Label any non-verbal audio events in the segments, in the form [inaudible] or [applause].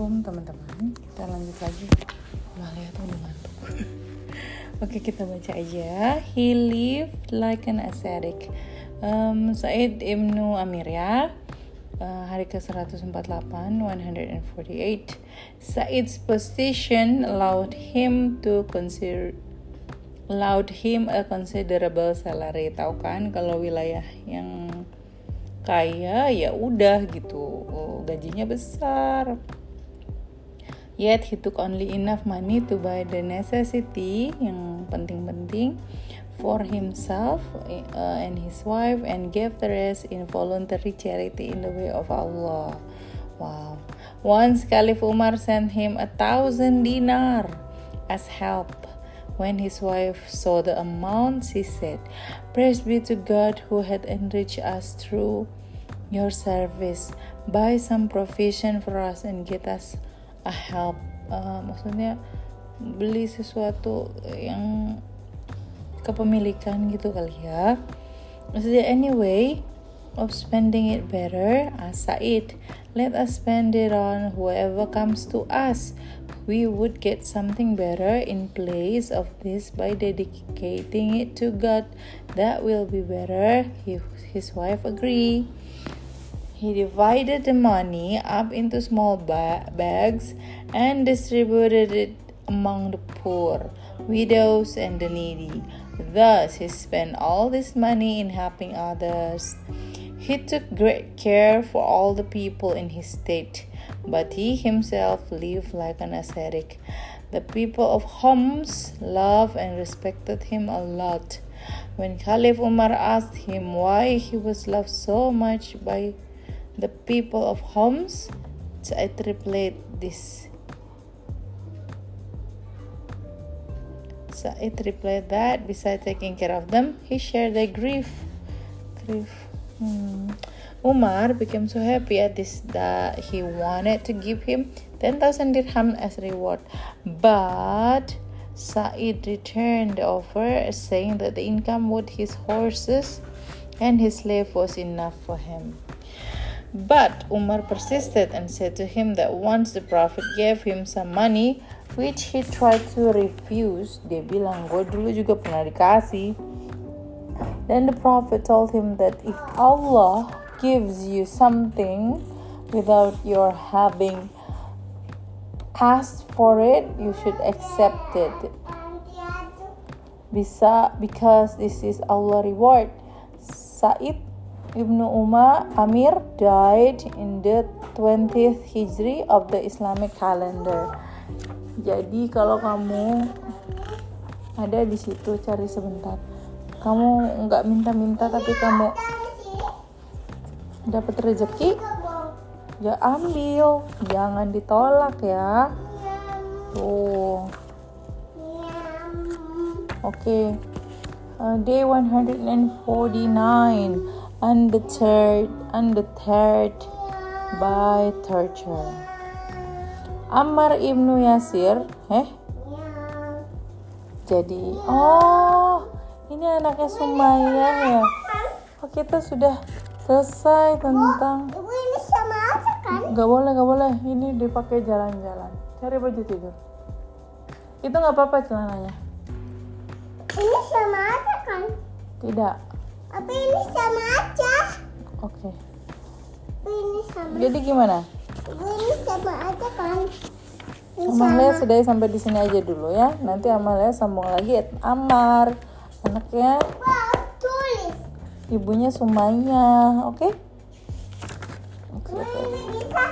Assalamualaikum teman-teman. Kita lanjut lagi. Malah tuh udah ngantuk. [laughs] Oke kita baca aja. He lived like an ascetic. Um, Said Ibnu Amir ya. Uh, Hari ke-148 148 Said's position allowed him to consider allowed him a considerable salary. Tahu kan kalau wilayah yang kaya ya udah gitu. Oh, gajinya besar Yet he took only enough money to buy the necessity yang penting-penting for himself uh, and his wife and gave the rest in voluntary charity in the way of Allah. Wow. Once Caliph Umar sent him a thousand dinar as help. When his wife saw the amount, she said, Praise be to God who had enriched us through your service. Buy some provision for us and get us a help uh, maksudnya beli sesuatu yang kepemilikan gitu kali ya. Maksudnya anyway of spending it better? As Said let us spend it on whoever comes to us. We would get something better in place of this by dedicating it to God. That will be better. His wife agree He divided the money up into small ba- bags and distributed it among the poor, widows, and the needy. Thus, he spent all this money in helping others. He took great care for all the people in his state, but he himself lived like an ascetic. The people of Homs loved and respected him a lot. When Caliph Umar asked him why he was loved so much by the people of Homs to replied this. Sa'id replied that besides taking care of them, he shared their grief. Grief. Hmm. Umar became so happy at this that he wanted to give him 10,000 dirham as reward. But Sa'id returned the offer, saying that the income with his horses and his slave was enough for him. But Umar persisted and said to him that once the Prophet gave him some money, which he tried to refuse, dia bilang, gue dulu juga pernah dikasih. Then the Prophet told him that if Allah gives you something without your having asked for it, you should accept it. Bisa because this is Allah reward. Said Ibnu Umar Amir died in the 20th Hijri of the Islamic calendar. Jadi kalau kamu ada di situ cari sebentar. Kamu nggak minta-minta tapi kamu dapat rezeki, ya ambil, jangan ditolak ya. Tuh. Oke. Okay. Uh, day 149 undeterred, undeterred by torture. Ammar ibnu Yasir, eh? Jadi, oh, ini anaknya Sumaya ya. Oh, kita sudah selesai tentang. Ini sama aja kan? Gak boleh, gak boleh. Ini dipakai jalan-jalan. Cari baju tidur. Itu nggak apa-apa celananya. Ini sama aja kan? Tidak. Tapi ini sama aja. Oke. Tapi ini sama. Jadi gimana? Ini sama aja kan? Amalia sudah sampai di sini aja dulu ya. Nanti Amalia sambung lagi Amar. Anaknya Wah, tulis. ibunya Sumaya, oke? Oke, Ibu oke. ini bisa.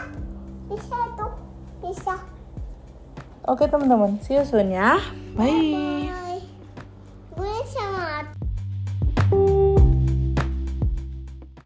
Bisa tuh. Bisa. Oke teman-teman, see you soon ya. Bye.